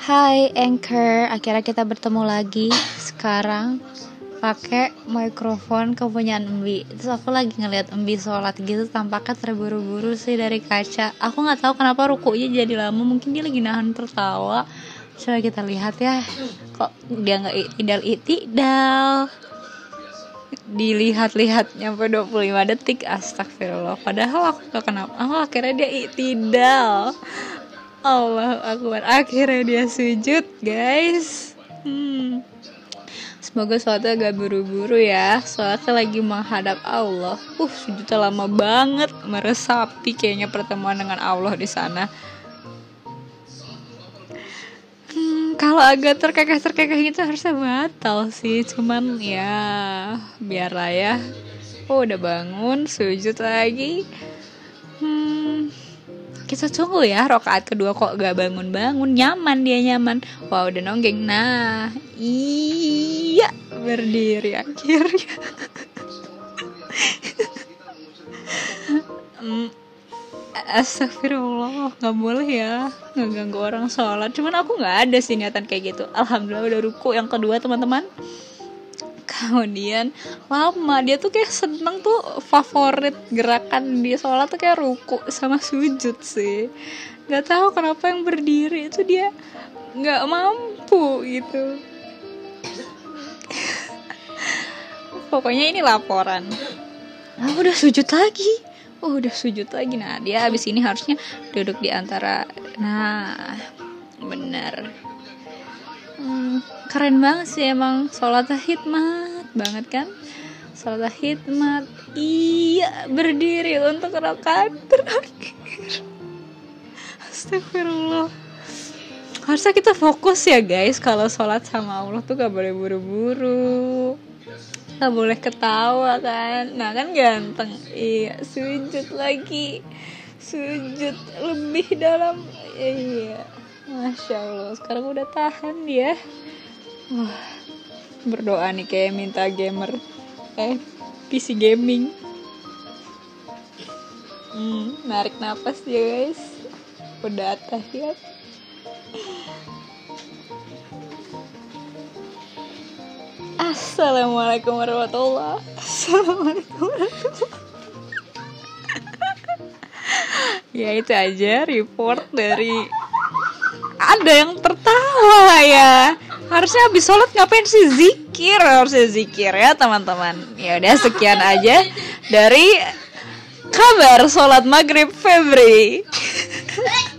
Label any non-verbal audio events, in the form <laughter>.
Hai Anchor, akhirnya kita bertemu lagi sekarang. Pakai mikrofon kepunyaan Embi. Terus aku lagi ngeliat Embi sholat gitu, tampaknya terburu-buru sih dari kaca. Aku nggak tahu kenapa rukunya jadi lama, mungkin dia lagi nahan tertawa. Coba kita lihat ya, kok dia nggak idal itidal? Dilihat-lihat nyampe 25 detik. Astagfirullah. Padahal aku gak kenapa. Oh akhirnya dia itidal Allah akbar. Akhirnya dia sujud guys. Hmm. semoga sholatnya gak buru-buru ya. Soalnya lagi menghadap Allah. Uh sujudnya lama banget. Meresapi kayaknya pertemuan dengan Allah di sana. Kalau agak terkekeh-terkekeh gitu harusnya batal sih. Cuman ya biarlah ya. Oh udah bangun sujud lagi. hmm, kita tunggu ya rokaat kedua kok gak bangun-bangun. Nyaman dia nyaman. Wah udah nonggeng. Nah iya. Berdiri akhirnya. Hmm, Astagfirullah nggak boleh ya ngeganggu orang sholat. Cuman aku nggak ada sih niatan kayak gitu. Alhamdulillah udah ruku yang kedua teman-teman kemudian lama. Dia tuh kayak seneng tuh favorit gerakan dia. Sholat tuh kayak ruku sama sujud sih. Nggak tahu kenapa yang berdiri itu dia nggak mampu gitu. Pokoknya ini laporan. Aku udah sujud lagi. Oh udah sujud lagi. Nah dia abis ini harusnya duduk di antara nah bener hmm, keren banget sih emang. Sholat hikmat banget kan? Sholat hikmat iya berdiri untuk rakaat terakhir. Astagfirullah. Harusnya kita fokus ya guys. Kalau sholat sama Allah tuh gak boleh buru-buru. Nggak boleh ketawa kan? Nah kan ganteng. Iya sujud lagi. Sujud lebih dalam. Iya masya allah sekarang udah tahan dia wah berdoa nih kayak minta gamer eh PC gaming. Hmm, narik nafas ya guys. Udah tahiyat Assalamualaikum warahmatullah. Assalamualaikum warahmatullah. <laughs> Ya itu aja report dari Ada yang tertawa ya. Harusnya habis sholat ngapain sih? Zikir Harusnya zikir ya teman-teman. Ya udah sekian aja Dari kabar sholat maghrib Febri <laughs>